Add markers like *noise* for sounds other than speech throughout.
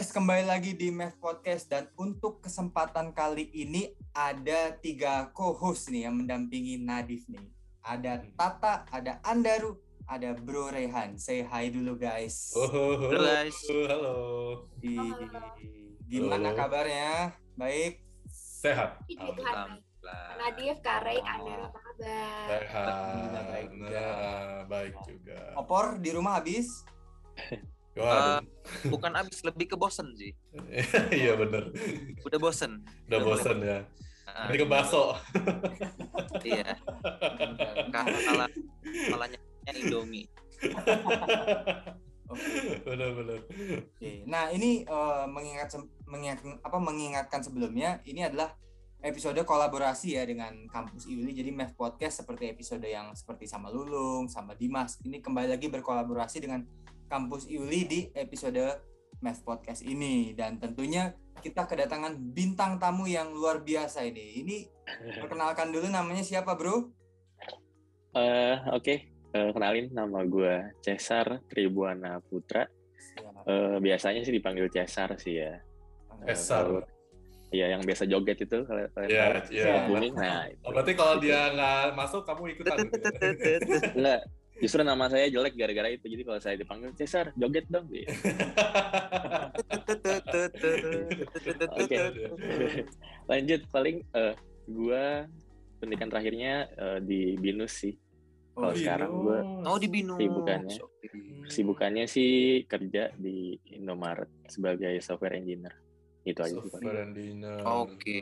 Yes, kembali lagi di Math Podcast dan untuk kesempatan kali ini ada tiga co-host nih yang mendampingi Nadif nih. Ada Tata, ada Andaru, ada Bro Rehan. Say hi dulu guys. Oh, Halo, guys. Halo. Di, gimana Halo. kabarnya? Baik. Sehat. Alhamdulillah. Nadif, Karek, Anda apa kabar? Sehat. Baik juga. Baik juga. Opor di rumah habis? *laughs* Waduh. Bukan abis, lebih ke bosen sih. *laughs* Iya bener. Udah bosen. Udah bosan ya. Ah, Ini ke baso. Iya. Kalah malahnya Indomie. *laughs* Oke. Bener-bener. Oke. Nah, ini eh, mengingat mengingat apa mengingatkan sebelumnya ini adalah episode kolaborasi ya dengan kampus IULI. Jadi Math Podcast seperti episode yang seperti sama Lulung, sama Dimas. Ini kembali lagi berkolaborasi dengan kampus IULI di episode Math Podcast ini dan tentunya kita kedatangan bintang tamu yang luar biasa ini. Ini *laughs* perkenalkan dulu namanya siapa, Bro? Eh, Oke, Eh, kenalin nama gue Cesar Tribuana Putra. Siap. Eh, biasanya sih dipanggil Cesar sih ya. Cesar. Iya, yang biasa joget itu kalau kalian Iya, iya. Kuning, nah itu. Oh, berarti kalau dia nggak masuk, kamu ikutan. Enggak, justru nama saya jelek gara-gara itu. Jadi kalau saya dipanggil Cesar, joget dong. Gitu. Oke. Lanjut, paling eh gue pendidikan terakhirnya eh, di Binus sih. Kalau sekarang gua- Oh di Binus. Kesibukannya. Oke. Kesibukannya sih kerja di Indomaret sebagai software engineer. Itu aja sih. Engineer. Oke.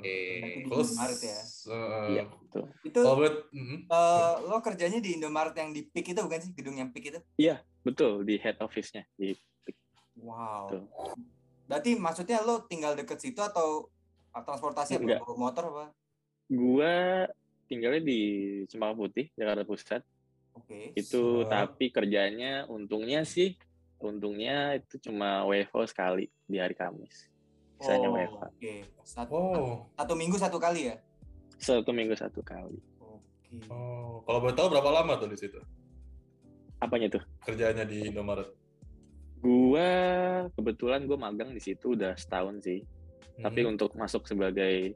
Terus, Indomaret ya. eh, Iya, betul. Itu kalau buat, mhm. eh, lo kerjanya di Indomaret yang di PIK itu bukan sih? Gedung yang PIK itu? Betul, di head office-nya. Di Wow. Betul. Berarti maksudnya lo tinggal deket situ atau ah, transportasi apa Enggak. bawa motor apa? gua tinggalnya di Cempaka Putih, Jakarta Pusat. Oke. Itu So- tapi kerjanya untungnya sih untungnya itu cuma WFO sekali di hari Kamis. Sisanya Oh, WFH. Oke. Satu, Oh, satu minggu satu kali ya? Satu minggu satu kali. Oke. oh. Kalau boleh tahu berapa lama tuh di situ? Apanya tuh? Kerjanya di Indomaret. Gua kebetulan gua magang di situ udah setahun sih. Tapi Mhm. untuk masuk sebagai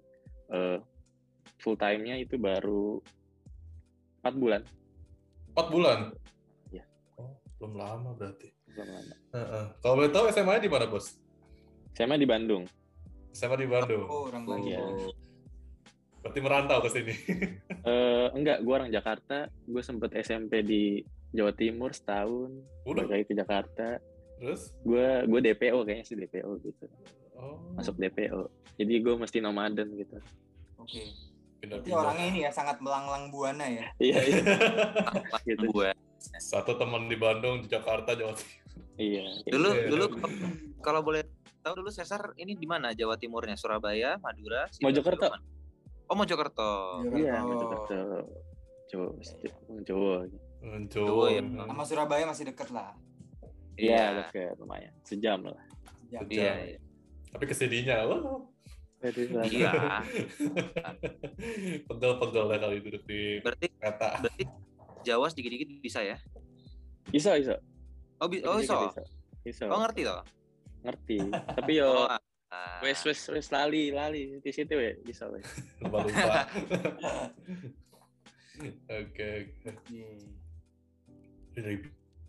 eh, full time-nya itu baru empat bulan. Empat bulan? Iya. Oh, belum lama berarti. Belum lama. Heeh. Kalau boleh tahu SMA-nya di mana, Bos? Saya mah di Bandung. SMA di Bandung. Oh, orang Bandung. Iya. Berarti merantau ke sini. *laughs* Eh enggak, gua orang Jakarta. Gue sempet SMP di Jawa Timur setahun. Udah? Lagi ke Jakarta. Terus? Gue gue DPO kayaknya sih DPO gitu. Oh, Masuk DPO. Jadi gue mesti nomaden gitu. Oke. Berarti pindah-pindah. orangnya ini ya sangat melanglang buana ya. *laughs* Iya iya. *laughs* gitu. Gue. Satu teman di Bandung, di Jakarta, Jawa Timur. Iya. Dulu Iya. dulu kalau boleh tahu dulu Cesar ini di mana Jawa Timurnya? Surabaya, Madura, Sidoarjo, Mojokerto. mana? Oh Mojokerto. Iya, betul betul. Jawa, Jawa. Jawa ya. Sama Surabaya masih deket lah. Iya, dekat lumayan. Sejam lah. Jam. Sejam. Iya. iya. Tapi ke sininya, wah. Iya. *laughs* Pegel-pegel lah kali duduk di Berarti kereta. berarti Jawa sedikit-dikit bisa ya? Bisa, bisa. Oh, bi oh iso. Bisa. Bisa. Oh ngerti toh? Ngerti. *laughs* Tapi Oh, yo ah. wes wes wes lali lali di situ ya bisa wes. *laughs* Lupa-lupa. Oke, *laughs* oke. Oke. Dari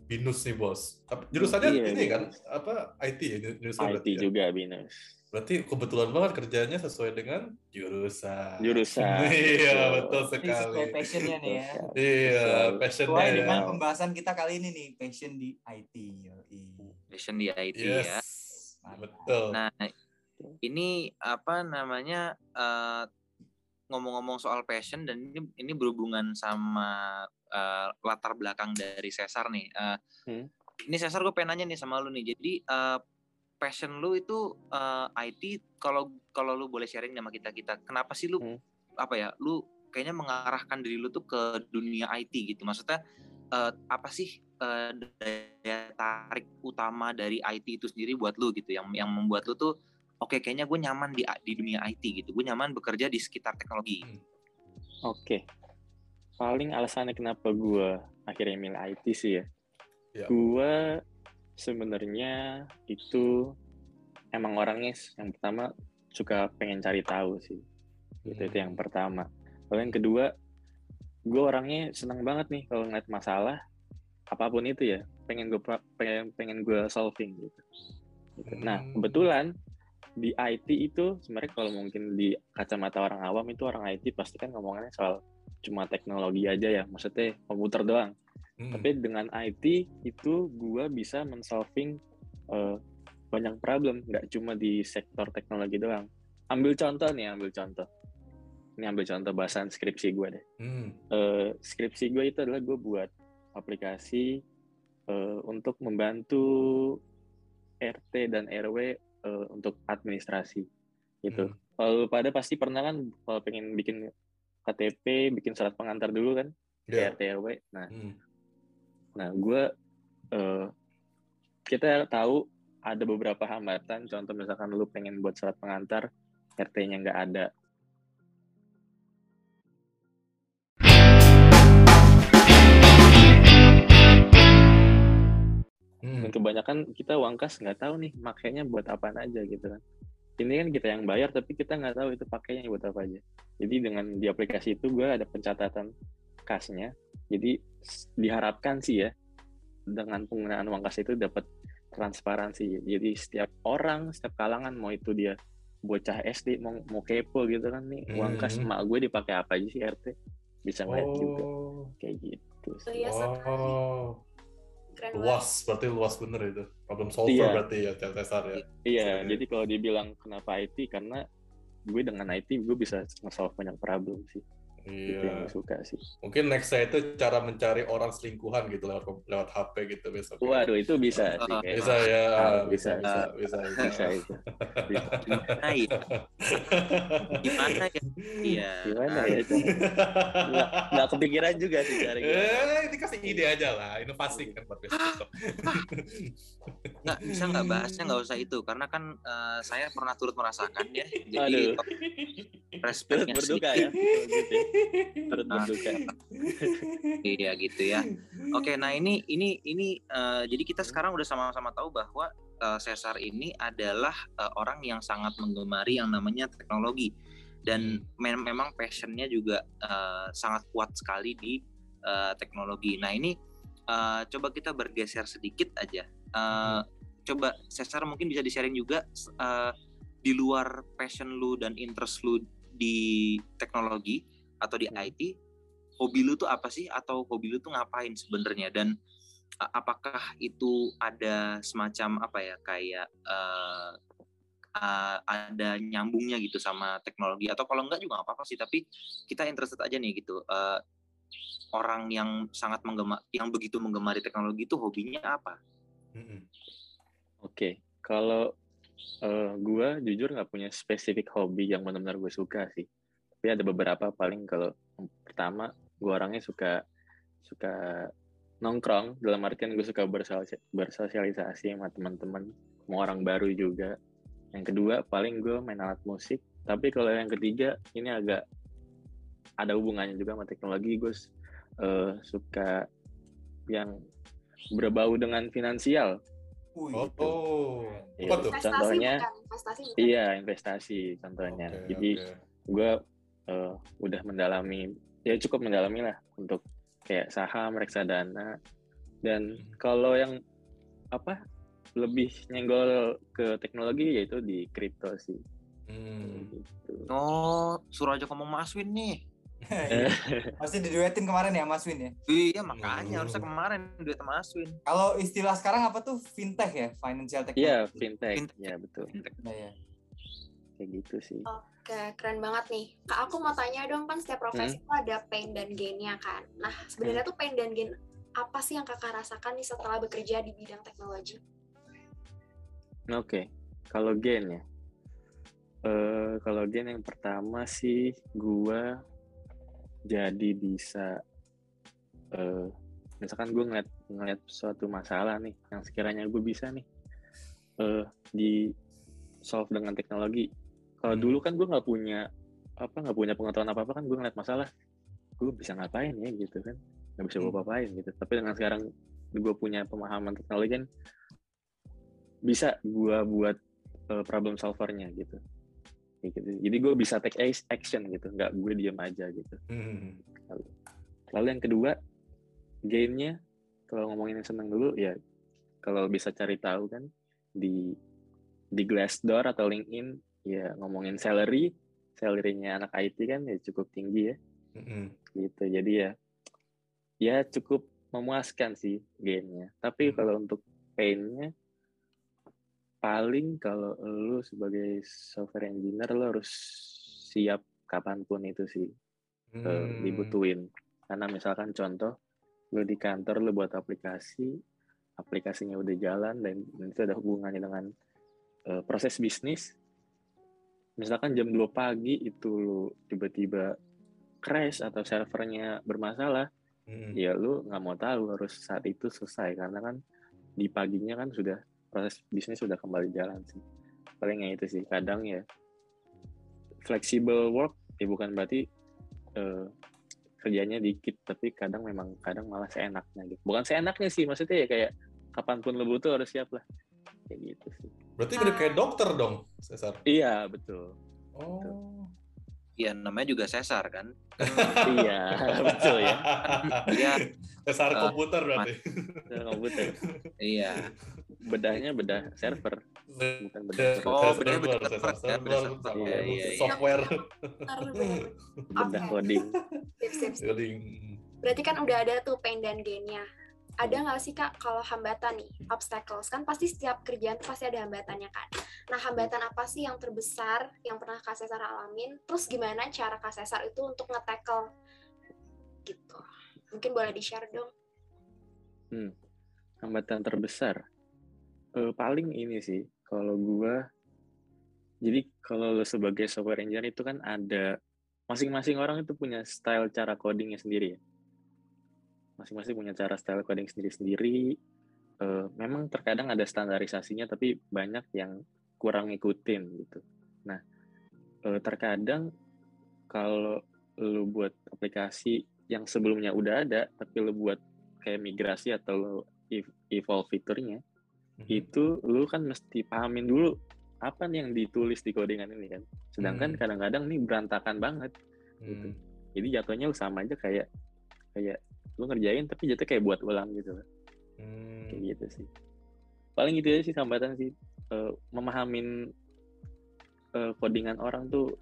Binus nih, Bos. Jurusannya Iya, ini kan? Apa? IT ya? Jurusan IT ya? juga binus. Berarti kebetulan banget kerjanya sesuai dengan jurusan. Jurusan. Iya, betul Ini sesuai sekali. passionnya nih ya. Iya, passionnya. Sesuai ya. pembahasan kita kali ini nih, passion di IT. Passion di IT Yes. ya. Betul. Nah, ini apa namanya eh, ngomong-ngomong soal passion dan ini ini berhubungan sama eh, latar belakang dari Cesar nih. Eh, Hmm. Ini Cesar gue pengen nanya nih sama lu nih. Jadi eh, passion lu itu eh, IT kalau kalau lu boleh sharing sama kita kita. Kenapa sih lu Hmm. apa ya? Lu kayaknya mengarahkan diri lu tuh ke dunia IT gitu. Maksudnya eh, apa sih eh, daya tarik utama dari IT itu sendiri buat lu gitu. Yang yang membuat lu tuh oke kayaknya gue nyaman di di dunia IT gitu. Gue nyaman bekerja di sekitar teknologi. Oke. Paling alasannya kenapa gue akhirnya milih IT sih ya. Ya. Gue sebenarnya itu emang orangnya yang pertama suka pengen cari tahu sih. Gitu itu yang pertama. Kalau yang kedua gue orangnya senang banget nih kalau ngeliat masalah apa pun itu ya pengen gue pengen pengen gue solving gitu. gitu. Nah Hmm. kebetulan di IT itu sebenarnya kalau mungkin di kacamata orang awam itu orang IT pasti kan ngomongannya soal cuma teknologi aja ya, maksudnya komputer doang. Hmm. Tapi dengan IT itu gue bisa men-solving eh, banyak problem, nggak cuma di sektor teknologi doang. Ambil contoh nih, ambil contoh. Ini ambil contoh bahasan skripsi gue deh. Hmm. Eh, skripsi gue itu adalah gue buat aplikasi eh, untuk membantu RT dan RW eh, untuk administrasi gitu. Hmm. Kalau pada pasti pernah kan kalau pengen bikin KTP, bikin surat pengantar dulu kan Ya. RT RW. Nah, Hmm. Nah, gue eh, kita tahu ada beberapa hambatan. Contoh misalkan lu pengen buat surat pengantar, RT-nya nggak ada. Kebanyakan kita uang kas nggak tahu nih makainya buat apaan aja gitu kan. Ini kan kita yang bayar tapi kita nggak tahu itu pakainya buat apa aja. Jadi dengan di aplikasi itu gue ada pencatatan kasnya. Jadi diharapkan sih ya dengan penggunaan uang kas itu dapat transparansi. Jadi setiap orang, setiap kalangan mau itu dia bocah SD mau mau kepo gitu kan nih uang kas Hmm. emak gue dipakai apa aja sih RT bisa ngeliat juga Oh. kayak gitu. sih. Iya. Oh. Keren banget. Luas, berarti luas bener itu. Problem solver Iya. berarti ya, Cesar ya. Iya, Iya. jadi kalau dibilang kenapa IT karena gue dengan IT gue bisa nge-solve banyak problem sih. Itu Iya. yang gue suka sih. Mungkin next saya itu cara mencari orang selingkuhan gitu lewat lewat HP gitu besok. Waduh, itu bisa sih Ah, kayaknya. Bisa ya, Ah, bisa, bisa. bisa, bisa, Bisa itu. Bisa. Gimana ya? Gimana ya? Iya. Gimana ya itu? Nggak, nggak kepikiran juga sih cara gimana. Eh, ini kasih ide aja lah, inovasi kan buat besok. Nggak bisa nggak bahasnya nggak usah itu karena kan eh, saya pernah turut merasakan ya. Jadi Aduh. Respeknya berduka ya. Turut berduka. *laughs* Iya gitu ya. Oke, nah ini ini ini eh, jadi kita sekarang udah sama-sama tahu bahwa eh, Cesar ini adalah eh, orang yang sangat menggemari yang namanya teknologi dan mem- memang passionnya juga eh, sangat kuat sekali di eh, teknologi. Nah ini eh, coba kita bergeser sedikit aja. Eh, Coba Cesar mungkin bisa di-sharing juga eh, di luar passion lu dan interest lu di teknologi atau di IT hobi lu tuh apa sih atau hobi lu tuh ngapain sebenarnya dan uh, apakah itu ada semacam apa ya kayak uh, uh, ada nyambungnya gitu sama teknologi atau kalau enggak juga nggak apa-apa sih tapi kita interested aja nih gitu uh, orang yang sangat menggema yang begitu menggemari teknologi itu hobinya apa? Mm-mm. Oke, kalau eh, gua jujur nggak punya spesifik hobi yang benar-benar gue suka sih. Tapi ada beberapa paling kalau pertama gua orangnya suka suka nongkrong dalam artian gue suka bersosialisasi, sama teman-teman, mau orang baru juga. Yang kedua paling gue main alat musik. Tapi kalau yang ketiga ini agak ada hubungannya juga sama teknologi. Gue eh, suka yang berbau dengan finansial. Oh, Gitu. oh. Iya. apa tuh? Investasi Contohnya- bukan? Investasi bukan? Iya, investasi contohnya. Oke, Jadi oke. gue eh, udah mendalami, ya cukup mendalami lah untuk kayak saham, reksadana. Dan kalau yang apa lebih nyenggol ke teknologi yaitu di kripto sih. Hmm. Gitu. Oh, suruh aja ngomong Mas Win nih. *laughs* Pasti diduetin kemarin ya Mas Win ya. Iya makanya Hmm. harusnya kemarin duit sama Mas Win. Kalau istilah sekarang apa tuh fintech ya, financial Iya, technology. fintech. Fintech. Ya betul. Nah, ya. Kayak gitu sih. Oke, keren banget nih. Kak, aku mau tanya dong, kan setiap profesi Hmm. itu ada pain dan gain-nya kan. Nah, sebenarnya tuh pain dan gain apa sih yang kakak rasakan nih setelah bekerja di bidang teknologi? Oke, kalau gen ya. Eh kalau gen yang pertama sih gua jadi bisa eh misalkan gue ngeliat ngeliat suatu masalah nih yang sekiranya gue bisa nih eh di solve dengan teknologi. Kalau Hmm. dulu kan gue nggak punya apa nggak punya pengetahuan apa apa kan gue ngeliat masalah gue bisa ngapain ya gitu kan nggak bisa gue Hmm. apa-apain gitu. Tapi dengan sekarang gue punya pemahaman teknologi kan bisa gue buat eh, problem solvernya gitu. Gitu. Jadi gue bisa take ac- action gitu, nggak gue diam aja gitu. Hmm. Lalu yang kedua, gainnya kalau ngomongin yang seneng dulu ya kalau bisa cari tahu kan di di Glassdoor atau LinkedIn ya ngomongin salary, salary-nya anak IT kan ya cukup tinggi ya Hmm. gitu. Jadi ya ya cukup memuaskan sih gainnya. Tapi Hmm. kalau untuk pain-nya paling kalau lu sebagai software engineer lu harus siap kapan pun itu sih eh, Hmm. dibutuhin. Karena misalkan contoh, lu di kantor lu buat aplikasi, aplikasinya udah jalan dan itu ada hubungannya dengan eh, proses bisnis. Misalkan jam 2 pagi itu lu tiba-tiba crash atau servernya bermasalah, Hmm. ya lu nggak mau tahu harus saat itu selesai karena kan di paginya kan sudah proses bisnis sudah kembali jalan sih. Palingnya itu sih kadang ya flexible work ya bukan berarti eh, kerjanya dikit tapi kadang memang kadang malah seenaknya gitu. Bukan seenaknya sih maksudnya ya kayak kapan pun lu butuh harus siap lah kayak gitu sih. Berarti mirip kayak dokter dong, Cesar. Iya betul. Oh. ya namanya juga sesar kan *laughs* iya betul ya. Iya. Cesar Eh, komputer berarti. Betul, komputer. iya Bedahnya bedah server bukan bedah Cesar server. Oh, bedanya server, beda Cesar server, ya, beda server, server. sama Iya, iya, iya. software. Bedah coding. Sip, sip, sip. Jadi Berarti kan udah ada tuh pain dan gain-nya. Ada nggak sih kak kalau hambatan nih, obstacles kan pasti setiap kerjaan pasti ada hambatannya kan. Nah hambatan apa sih yang terbesar yang pernah kak Cesar alamin? Terus gimana cara kak Cesar itu untuk nge-tackle gitu? Mungkin boleh di-share dong. hambatan terbesar Eh, paling ini sih kalau gua jadi kalau lo sebagai software engineer itu kan ada masing-masing orang itu punya style cara codingnya sendiri ya masing-masing punya cara style coding sendiri-sendiri Eh, memang terkadang ada standarisasinya tapi banyak yang kurang ngikutin gitu nah eh, terkadang kalau lu buat aplikasi yang sebelumnya udah ada tapi lu buat kayak migrasi atau lu ev- evolve fiturnya Hmm. itu lu kan mesti pahamin dulu apa nih yang ditulis di codingan ini kan sedangkan Hmm. kadang-kadang nih berantakan banget Hmm. jadi jatuhnya lu sama aja kayak kayak lu ngerjain tapi jatuh kayak buat ulang gitu loh. Hmm. kayak gitu sih paling gitu aja sih hambatan sih Eh, memahamin eh, codingan orang tuh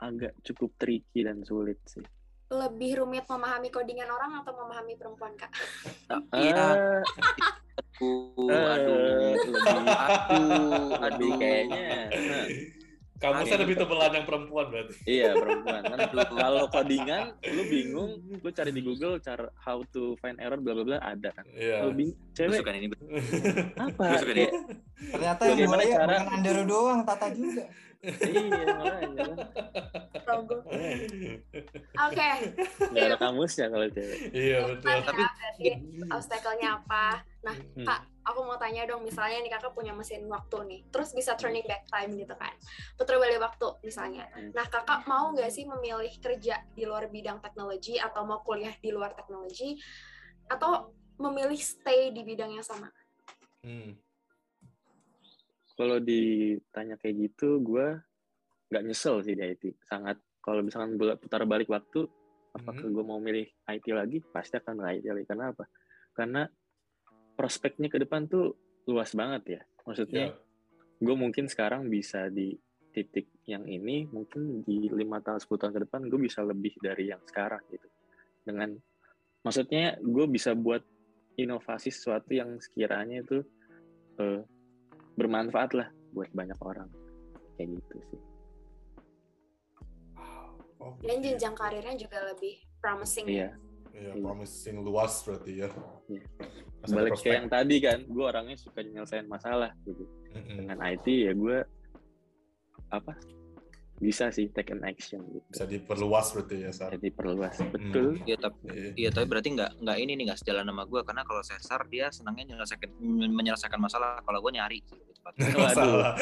agak cukup tricky dan sulit sih Lebih rumit memahami codingan orang atau memahami perempuan kak? Iya. Ah, aduh eh, aduh lebih aduh aduh kayaknya eh, Kamu saya lebih tebelan yang perempuan berarti. Iya perempuan kan *laughs* kalau codingan lu bingung lu cari di Google cara how to find error bla bla bla ada kan Iya. kalau bing gue cewek suka ini apa suka dia. Ternyata yang Bagaimana buaya cara- bukan Andero doang, Tata juga. Iya makanya kan. Oke, nggak ada kamusnya kalau cewek Iya betul. Tapi obstacle-nya apa? Nah, Hmm. Kak, aku mau tanya dong, misalnya nih kakak punya mesin waktu nih, terus bisa turning back time gitu kan, putar balik waktu misalnya. Hmm. Nah, kakak mau nggak sih memilih kerja di luar bidang teknologi atau mau kuliah di luar teknologi, atau memilih stay di bidang yang sama? Hmm. Kalau ditanya kayak gitu gue nggak nyesel sih di IT sangat kalau misalkan putar balik waktu apakah Hmm. gue mau milih IT lagi? Pasti akan milih IT lagi. Karena apa? Karena prospeknya ke depan tuh luas banget ya maksudnya. Iya. gue mungkin sekarang bisa di titik yang ini mungkin di lima tahun 10 tahun ke depan gue bisa lebih dari yang sekarang gitu. Dengan maksudnya gue bisa buat inovasi sesuatu yang sekiranya itu eh, bermanfaat lah buat banyak orang kayak gitu sih Oh, Dan jenjang karirnya juga lebih promising. iya Iya, promising luas berarti ya. Iya. Ada balik prospek. kayak yang tadi kan gue orangnya suka nyelesain masalah gitu Mm-mm. dengan IT ya gue apa bisa sih take an action gitu Bisa diperluas berarti ya, Sar. jadi perluas betul Iya tapi Iya. Iya, tapi berarti nggak nggak ini nih nggak sejalan sama gue karena kalau Cesar dia senangnya menyelesaikan menyelesaikan masalah kalau gue nyari gitu. Masalah.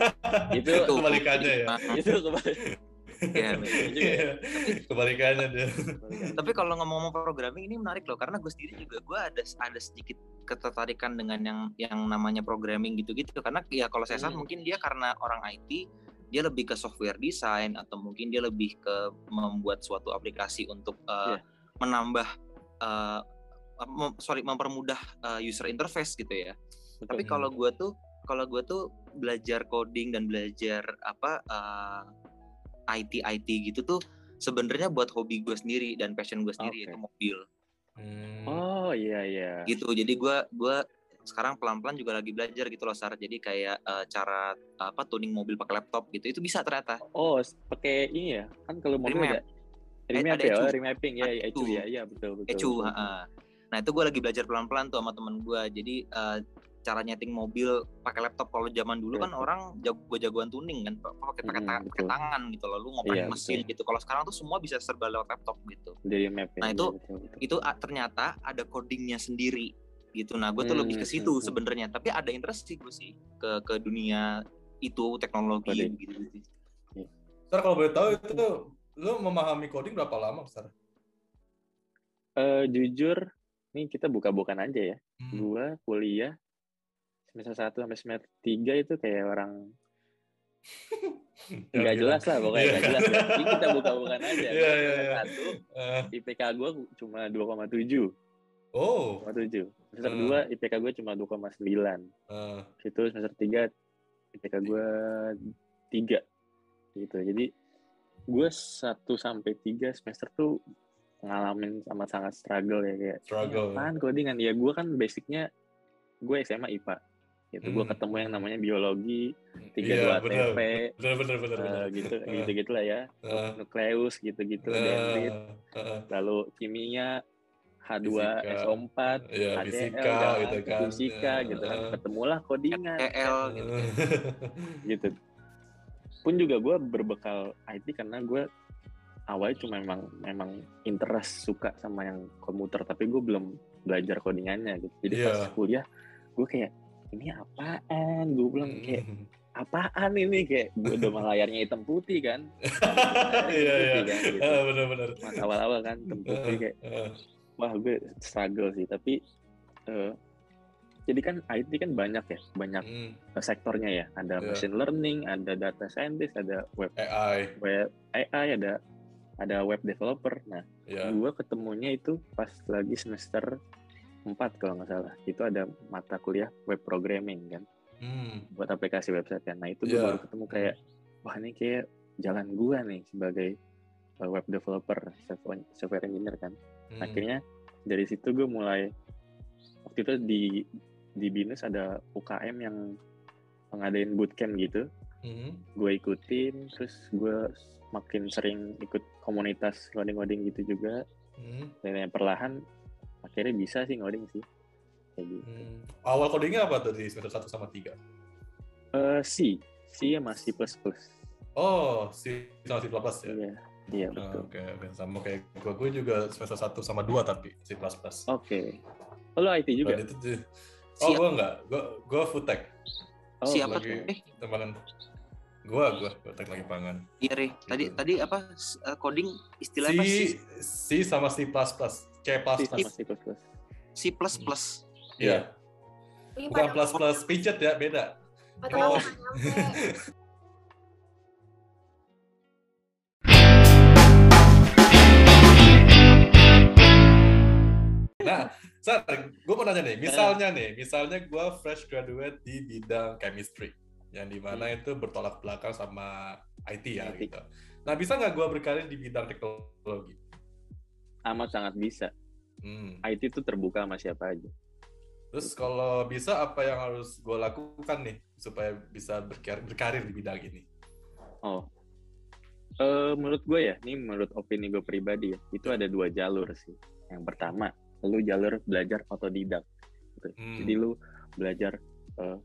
*laughs* itu *laughs* Kebalikannya ya. *laughs* Itu kembali Iya, ya. Iya. Kebalikannya dia. Tapi kalau ngomong-ngomong programming ini menarik loh karena gue sendiri juga gue ada ada sedikit ketertarikan dengan yang yang namanya programming gitu-gitu karena ya kalau saya Hmm. mungkin dia karena orang IT dia lebih ke software design atau mungkin dia lebih ke membuat suatu aplikasi untuk uh, Iya. menambah uh, mem- sorry mempermudah uh, user interface gitu ya. Betul. Tapi kalau gue tuh kalau gue tuh belajar coding dan belajar apa uh, IT IT gitu tuh sebenarnya buat hobi gue sendiri dan passion gue sendiri Oke. yaitu mobil Hmm. Oh iya iya. gitu. Jadi gue gua sekarang pelan-pelan juga lagi belajar gitu loh Sar. Jadi kayak uh, cara apa tuning mobil pakai laptop gitu itu bisa ternyata. Oh, pakai ini ya. Kan kalau mobil Remap. ada remap ada ya, oh, remapping ya, ya, ecu ya, iya betul betul. Ecu, ha-ha. Nah itu gue lagi belajar pelan-pelan tuh sama temen gue. Jadi uh, cara nyeting mobil pakai laptop kalau zaman dulu kan Laptop. orang jago-jagoan tuning kan pakai pakai betul. tangan gitu loh lu ngoprek Iya, mesin betul. gitu kalau sekarang tuh semua bisa serba lewat laptop gitu map ya. Nah, iya, itu- betul, betul. itu ah, ternyata ada codingnya sendiri gitu nah gue tuh lebih ke Hmm, situ hmm, hmm. sebenarnya tapi ada interest sih gue sih ke ke dunia itu teknologi Coding. gitu gitu Sar kalau boleh tahu itu lu memahami coding berapa lama, Sar? Eh, jujur, nih kita buka-bukaan aja ya. Hmm. Gua kuliah semester 1 sampai semester 3 itu kayak orang *laughs* nggak bilang. jelas lah pokoknya Iya. nggak jelas ya. Ini kita buka-bukaan aja. *laughs* Iya, iya, Semester iya. satu, IPK gue cuma 2,7. Oh. 2,7. Semester Hmm. 2 IPK gue cuma 2,9. Eh, Situ semester 3 IPK gue 3. Gitu. Jadi gue 1 sampai 3 semester tuh ngalamin sama sangat struggle ya kayak struggle. apaan codingan ya gue kan basicnya gue SMA IPA gitu gue Hmm. ketemu yang namanya biologi tiga Iya, dua bener. TP Bener, bener, bener, eh, bener. gitu Eh, gitu gitulah ya eh, nukleus gitu gitu eh, dendrit eh, lalu kimia H2 Fisika. SO4 Iya, HDL fisika kan, gitu kan. fisika Eh, gitu kan ketemulah codingan TL gitu *laughs* gitu pun juga gue berbekal IT karena gue awalnya cuma memang memang interest suka sama yang komputer tapi gue belum belajar codingannya gitu jadi Iya. pas kuliah gue kayak ini apaan gue bilang kayak apaan ini kayak gue udah mah layarnya hitam putih kan *laughs* Iya, iya. Kan, gitu. Bener. Mas awal-awal kan hitam putih kayak Eh, wah gue struggle sih tapi eh, jadi kan IT kan banyak ya banyak hmm, eh, sektornya ya ada Iya. machine learning ada data scientist ada web AI. web AI ada ada web developer nah Ya. gue ketemunya itu pas lagi semester 4 kalau nggak salah itu ada mata kuliah web programming kan Hmm, buat aplikasi website kan nah itu gue Iya. baru ketemu kayak wah ini kayak jalan gua nih sebagai uh, web developer software engineer kan hmm. akhirnya dari situ gue mulai waktu itu di di binus ada UKM yang ngadain bootcamp gitu. Hmm, gue ikutin terus gue makin sering ikut komunitas ngoding-ngoding gitu juga. Hmm, dan yang perlahan akhirnya bisa sih ngoding sih. Kayak gitu. Hmm. Awal codingnya apa tuh di semester 1 sama 3? Eh C. C ya masih plus plus. Oh, si sama C++ ya? iya iya betul Oke, oke. Sama kayak gue, gue juga semester 1 sama 2 tapi C++. oke oh, lo IT juga Dan itu tuh, oh Siap. gue enggak, gue gue food tech, oh, siapa lagi- tuh eh tembangan. Gue, gue food tech lagi pangan. iya Re. tadi Gitu. tadi apa s- eh, coding istilah C, apa sih C sama C++, C++. C sama C plus plus C plus plus Iya, Ini bukan plus plus pijet ya, beda. Oh. *laughs* Nah, Sar, gue mau nanya nih, misalnya nih, misalnya gue fresh graduate di bidang chemistry, yang di mana itu bertolak belakang sama IT ya IT. gitu. Nah, bisa nggak gue berkarir di bidang teknologi? amat sangat bisa Hmm. IT itu terbuka sama siapa aja Terus kalau bisa apa yang harus gue lakukan nih supaya bisa berkarir, berkarir di bidang ini? oh Eh menurut gue ya ini menurut opini gue pribadi ya itu ada dua jalur sih yang pertama lu jalur belajar otodidak gitu. Hmm. jadi lu belajar eh,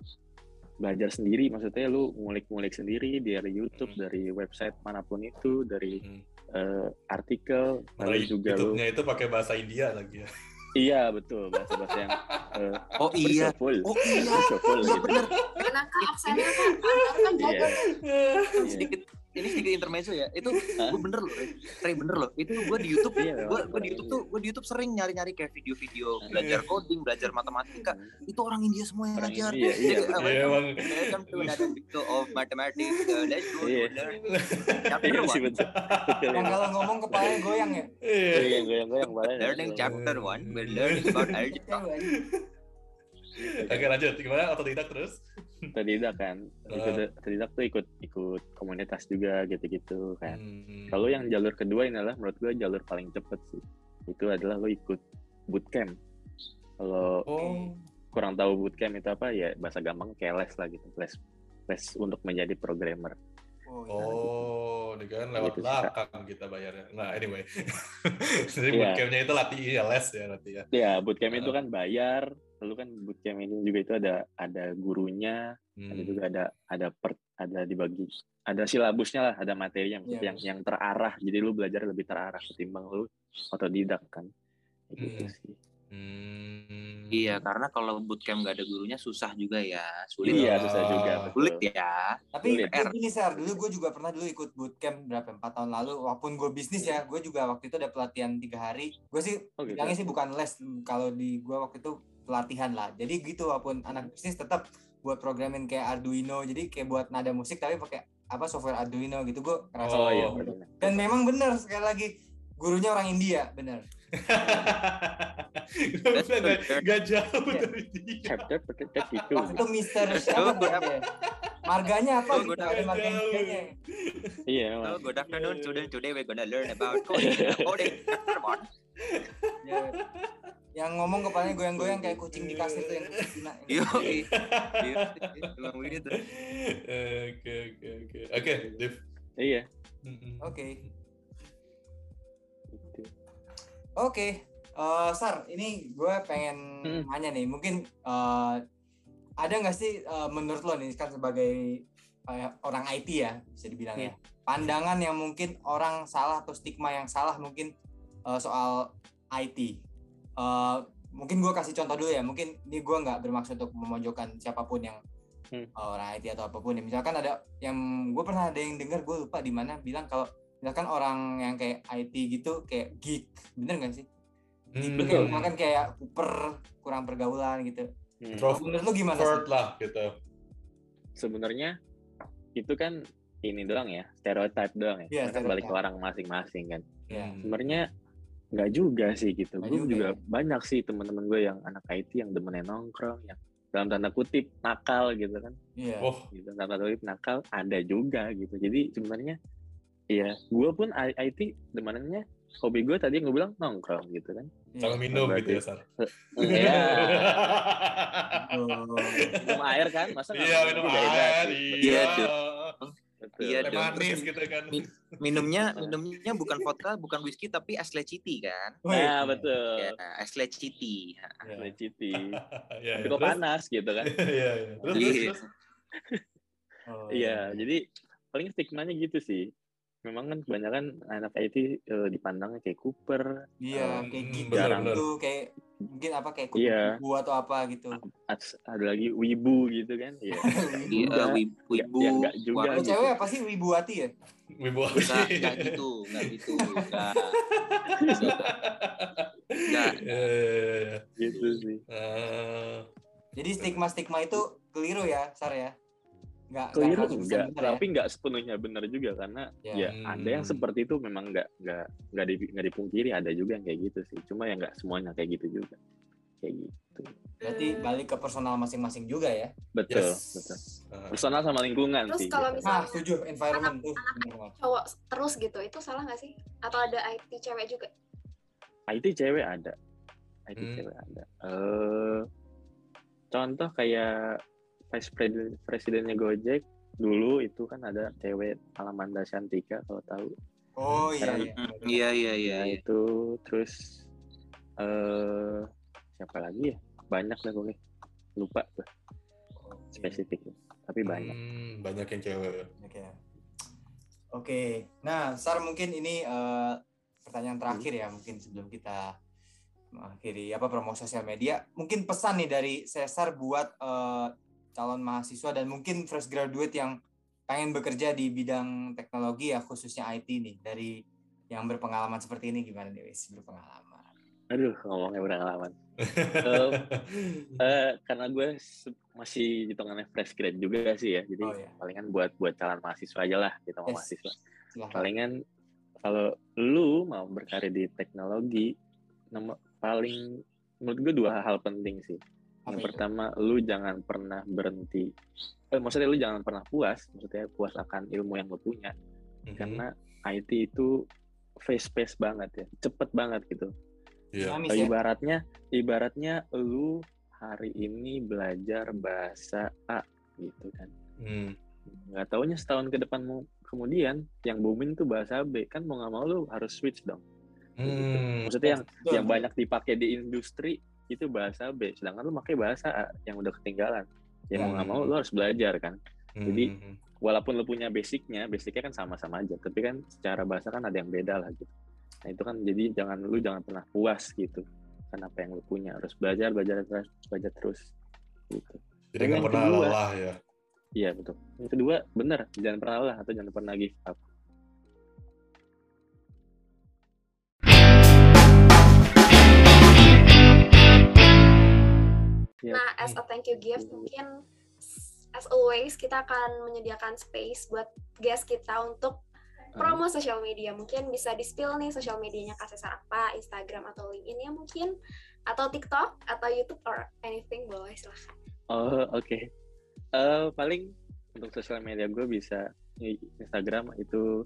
belajar sendiri maksudnya lu ngulik-ngulik sendiri dari YouTube Hmm. dari website mana pun itu dari Hmm. eh, artikel lalu juga lu YouTube-nya itu pakai bahasa India lagi ya. iya betul bahasa-bahasa yang eh, oh iya oh iya iya gitu. bener Karena kak aksennya kan, kan jago. Iya. sedikit ini sedikit intermezzo ya. Itu gue bener loh, Ray. Ray, bener loh. Itu gue di YouTube, Iya, gue memang. di YouTube tuh, gue di YouTube sering nyari-nyari kayak video-video belajar coding, belajar matematika. Itu orang India semua yang Orang ngajar. India, iya, Iya, emang. Welcome to another video of mathematics. Uh, let's go Iya. learn chapter Iya one. Yang ya. kalau ngomong kepalanya goyang ya. Iya. Iya, goyang-goyang badan. Learning chapter one, we're learning *laughs* about algebra. Oke lanjut, gimana otodidak terus? Otodidak kan. Ikut otodidak tuh ikut ikut komunitas juga gitu-gitu kan. Hmm. Kalau yang jalur kedua ini adalah menurut gue jalur paling cepet sih. Itu adalah lo ikut bootcamp. Kalau Oh, kurang tahu bootcamp itu apa ya bahasa gampang kayak les lah gitu. Les les untuk menjadi programmer. Oh, iya. oh, ini kan lewat Gitu belakang kita bayarnya. Nah, anyway. *laughs* Jadi Iya. bootcampnya itu latih ya les ya nanti ya. Ya bootcamp itu kan bayar. Lalu kan bootcamp ini juga itu ada ada gurunya, Hmm. ada juga ada ada per, ada dibagi ada silabusnya lah, ada materinya maksudnya Iya. yang yang terarah. Jadi lu belajar lebih terarah ketimbang lu otodidak kan. Gitu Hmm. sih. Hmm. Iya, karena kalau bootcamp nggak ada gurunya susah juga ya. Sulit. Iya, ya. susah juga. betul. Sulit ya. Tapi Sulit. tapi gini Sar, dulu gue juga pernah dulu ikut bootcamp berapa empat tahun lalu. Walaupun gue bisnis ya, gue juga waktu itu ada pelatihan tiga hari. Gue sih Oh, gitu. bilangnya sih bukan les, kalau di gue waktu itu pelatihan lah. Jadi gitu walaupun anak bisnis tetap buat programming kayak Arduino, jadi kayak buat nada musik tapi pakai apa software Arduino gitu gue ngerasa. Oh iya, benar. Dan memang bener sekali lagi gurunya orang India, bener. *laughs* Gak, gak jauh Iya. dari dia. Chapter gitu. Itu Mister siapa? Marganya apa Oh, gitu? Ada tahu. marga Indianya. Iya, So, good afternoon, student. Today we're gonna learn about *laughs* coding. coding. Ya. Yang ngomong kepalanya goyang-goyang kayak kucing di kasir tuh yang Cina. Yo, iya, emang begitu. Oke, oke, oke. Oke, Div. Iya. Oke. Oke, Eh, Sar, ini gue pengen Hmm. nanya nih, mungkin eh, ada nggak sih eh, menurut lo nih kan sebagai eh, orang IT ya bisa dibilang ya, pandangan yang mungkin orang salah atau stigma yang salah mungkin eh, soal IT. Eh, mungkin gue kasih contoh dulu ya, mungkin ini gue nggak bermaksud untuk memojokkan siapa pun yang Hmm. orang IT atau apa pun ya. Misalkan ada yang gue pernah ada yang dengar gue lupa di mana bilang kalau misalkan orang yang kayak IT gitu kayak geek, bener nggak sih? Hmm. Betul. Makan kayak Cooper kurang pergaulan gitu. Hmm. Menurut lu gimana sih? lah gitu. Sebenarnya itu kan ini doang ya, stereotype doang ya. Iya, Karena kan balik ke orang masing-masing kan. Ya. Hmm. Sebenarnya nggak juga sih gitu. Gue juga juga ya. banyak sih teman-teman gue yang anak IT yang demennya nongkrong yang dalam tanda kutip nakal gitu kan. Iya. Oh, Gitu dalam tanda kutip nakal ada juga gitu. Jadi sebenarnya Iya, gue pun I- IT demenannya hobi gue tadi yang gue bilang nongkrong gitu kan. Iya. sama minum Berarti- gitu ya, Sar. Iya, Oh. minum air kan, masa Iya, minum air. Iya, Iya. Iya, dong. manis gitu kan. min- minumnya minumnya bukan vodka, bukan whisky tapi es leciti kan? Nah, betul. Ya, es leciti. Iya. Leciti. *laughs* Iya, Tapi iya. kok Terus? panas gitu kan. *laughs* Iya, iya. Terus, terus, Iya. terus. Oh, Iya, jadi paling stigmanya gitu sih. Memang kan kebanyakan anak IT eh, dipandangnya kayak Cooper, Iya, Hmm, kayak hmm, geek benar, gitu, kayak mungkin apa kayak Iya. kubu atau apa gitu. ada lagi Wibu gitu kan. *laughs* Iya. Iya, Enggak. wib- wibu. Ya, enggak juga warung. gitu. cewek apa sih wibuati ya? Wibu Enggak, enggak gitu, enggak gitu. Enggak. Enggak. *laughs* Iya, iya, iya. Gitu sih. Eh, Jadi stigma-stigma itu keliru ya, Sar ya? Enggak, Keliru 100% enggak, benar ya? tapi enggak sepenuhnya benar juga karena Ya. ya ada yang Hmm. seperti itu memang enggak enggak enggak, di, enggak dipungkiri ada juga yang kayak gitu sih. Cuma ya enggak semuanya kayak gitu juga. Kayak gitu. Berarti balik ke personal masing-masing juga ya. Betul, yes. betul. Eh, Personal sama lingkungan Terus sih. kalau gitu. Nah, misalnya setuju environment tuh. bener banget. cowok terus gitu, itu salah nggak sih? Atau ada IT cewek juga? IT cewek ada. IT Hmm. cewek ada. Eh contoh kayak vice president presidennya Gojek dulu itu kan ada cewek Alamanda Shantika kalau tahu. Oh iya Sekarang- iya. Iya, iya, iya. Nah, iya. itu terus eh siapa lagi ya? Banyak deh gue. Lupa tuh Oke. spesifik. Tapi banyak. hmm, banyak yang cewek. Oke. Oke. Nah, Sar mungkin ini eh, pertanyaan terakhir ya, mungkin sebelum kita mengakhiri apa promo sosial media. Mungkin pesan nih dari Cesar buat eh, calon mahasiswa dan mungkin fresh graduate yang pengen bekerja di bidang teknologi ya khususnya IT nih dari yang berpengalaman seperti ini gimana nih wis berpengalaman Aduh, ngomongnya berpengalaman. Um, *laughs* eh, karena gue masih hitungannya fresh grad juga sih ya, jadi Oh, iya. palingan buat buat calon mahasiswa aja lah kita mau Yes. mahasiswa. Silahkan. Palingan kalau lu mau berkarir di teknologi, nomor paling menurut gue dua hal penting sih. Yang itu? pertama, lu jangan pernah berhenti. Eh, maksudnya lu jangan pernah puas, maksudnya puas akan ilmu yang lu punya. Mhm. Karena IT itu fast pace banget ya, cepet banget gitu. Iya. Dinamis ya Ibaratnya, ibaratnya lu hari ini belajar bahasa A gitu kan. Hmm. Nggak taunya setahun ke depanmu kemudian yang booming tuh bahasa B kan mau nggak mau lu harus switch dong. Hmm. Maksudnya yang Betul. yang banyak dipakai di industri itu bahasa B, sedangkan lu pakai bahasa A yang udah ketinggalan. Ya mau nggak mau lu harus belajar kan. jadi- Hmm. Walaupun lu punya basicnya, basicnya kan sama-sama aja, tapi kan secara bahasa kan ada yang beda lah gitu. Nah itu kan jadi jangan lu jangan pernah puas gitu. Kan apa yang lu punya harus belajar, belajar terus, belajar terus gitu. Jadi nggak pernah kedua- lelah ya. Iya betul. Yang kedua bener jangan pernah lelah atau jangan pernah give up. Ya, Nah, as a thank you gift, mungkin as always kita akan menyediakan space buat guest kita untuk promo sosial media. Mungkin bisa di-spill nih sosial medianya Kak Cesar apa, Instagram atau LinkedIn ya mungkin, atau TikTok, atau YouTube, or anything boleh silahkan. Oh oke. Eh, paling untuk sosial media gue bisa Instagram itu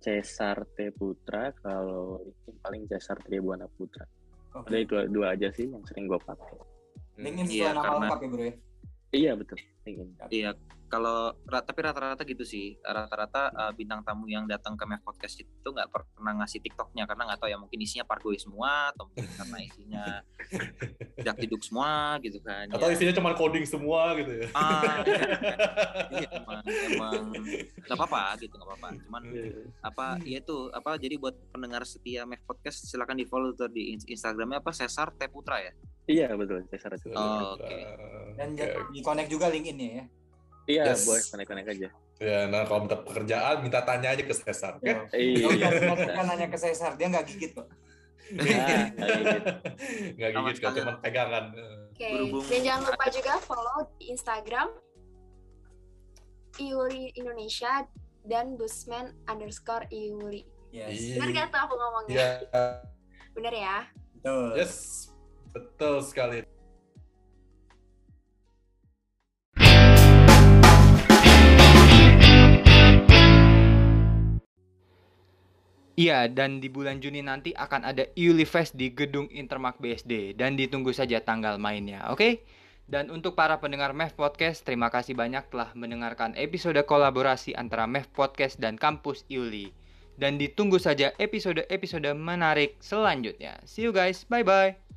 Cesar T Putra, kalau LinkedIn paling Cesar Tribuana Putra. Oke. Ada itu dua aja sih yang sering gue pakai. LinkedIn Iya, sesuai nama karena- lengkap ya bro ya Iya betul. LinkedIn. Iya, kalau tapi rata-rata gitu sih. Rata-rata uh, bintang tamu yang datang ke Mev Podcast itu nggak pernah ngasih TikToknya karena nggak tahu ya mungkin isinya pargoi semua atau mungkin karena isinya *laughs* jak tiduk semua gitu kan. Atau ya. isinya cuma coding semua gitu ya. Ah, iya, kan. *laughs* Iya, emang emang nggak apa-apa gitu nggak apa-apa. Cuman apa ya itu apa jadi buat pendengar setia Mev Podcast silakan di follow tuh di in- Instagramnya apa Cesar T Putra ya. Iya betul Cesar T Putra. Oh, oke. dan Oke, jangan di connect juga LinkedIn-nya ya Iya Yes. boleh connect-connect aja. Ya, nah kalau minta pekerjaan, minta tanya aja ke Cesar, oke? Iya. Iya, kan nanya ke Cesar, dia nggak gigit kok. Nah, gitu. Nggak gigit *laughs* sekali. cuma pegangan. Oke, Berhubung- dan jangan lupa juga follow di Instagram Iuli Indonesia dan Busman underscore Iuli. Yes. Iya. Bener gak tuh aku ngomongnya? Iya, Bener ya? Betul. yes, betul sekali. Iya, dan di bulan Juni nanti akan ada Iuli Fest di Gedung Intermark BSD dan ditunggu saja tanggal mainnya, oke? Dan untuk para pendengar MEF Podcast, terima kasih banyak telah mendengarkan episode kolaborasi antara MEF Podcast dan Kampus Iuli. Dan ditunggu saja episode-episode menarik selanjutnya. See you guys, bye-bye.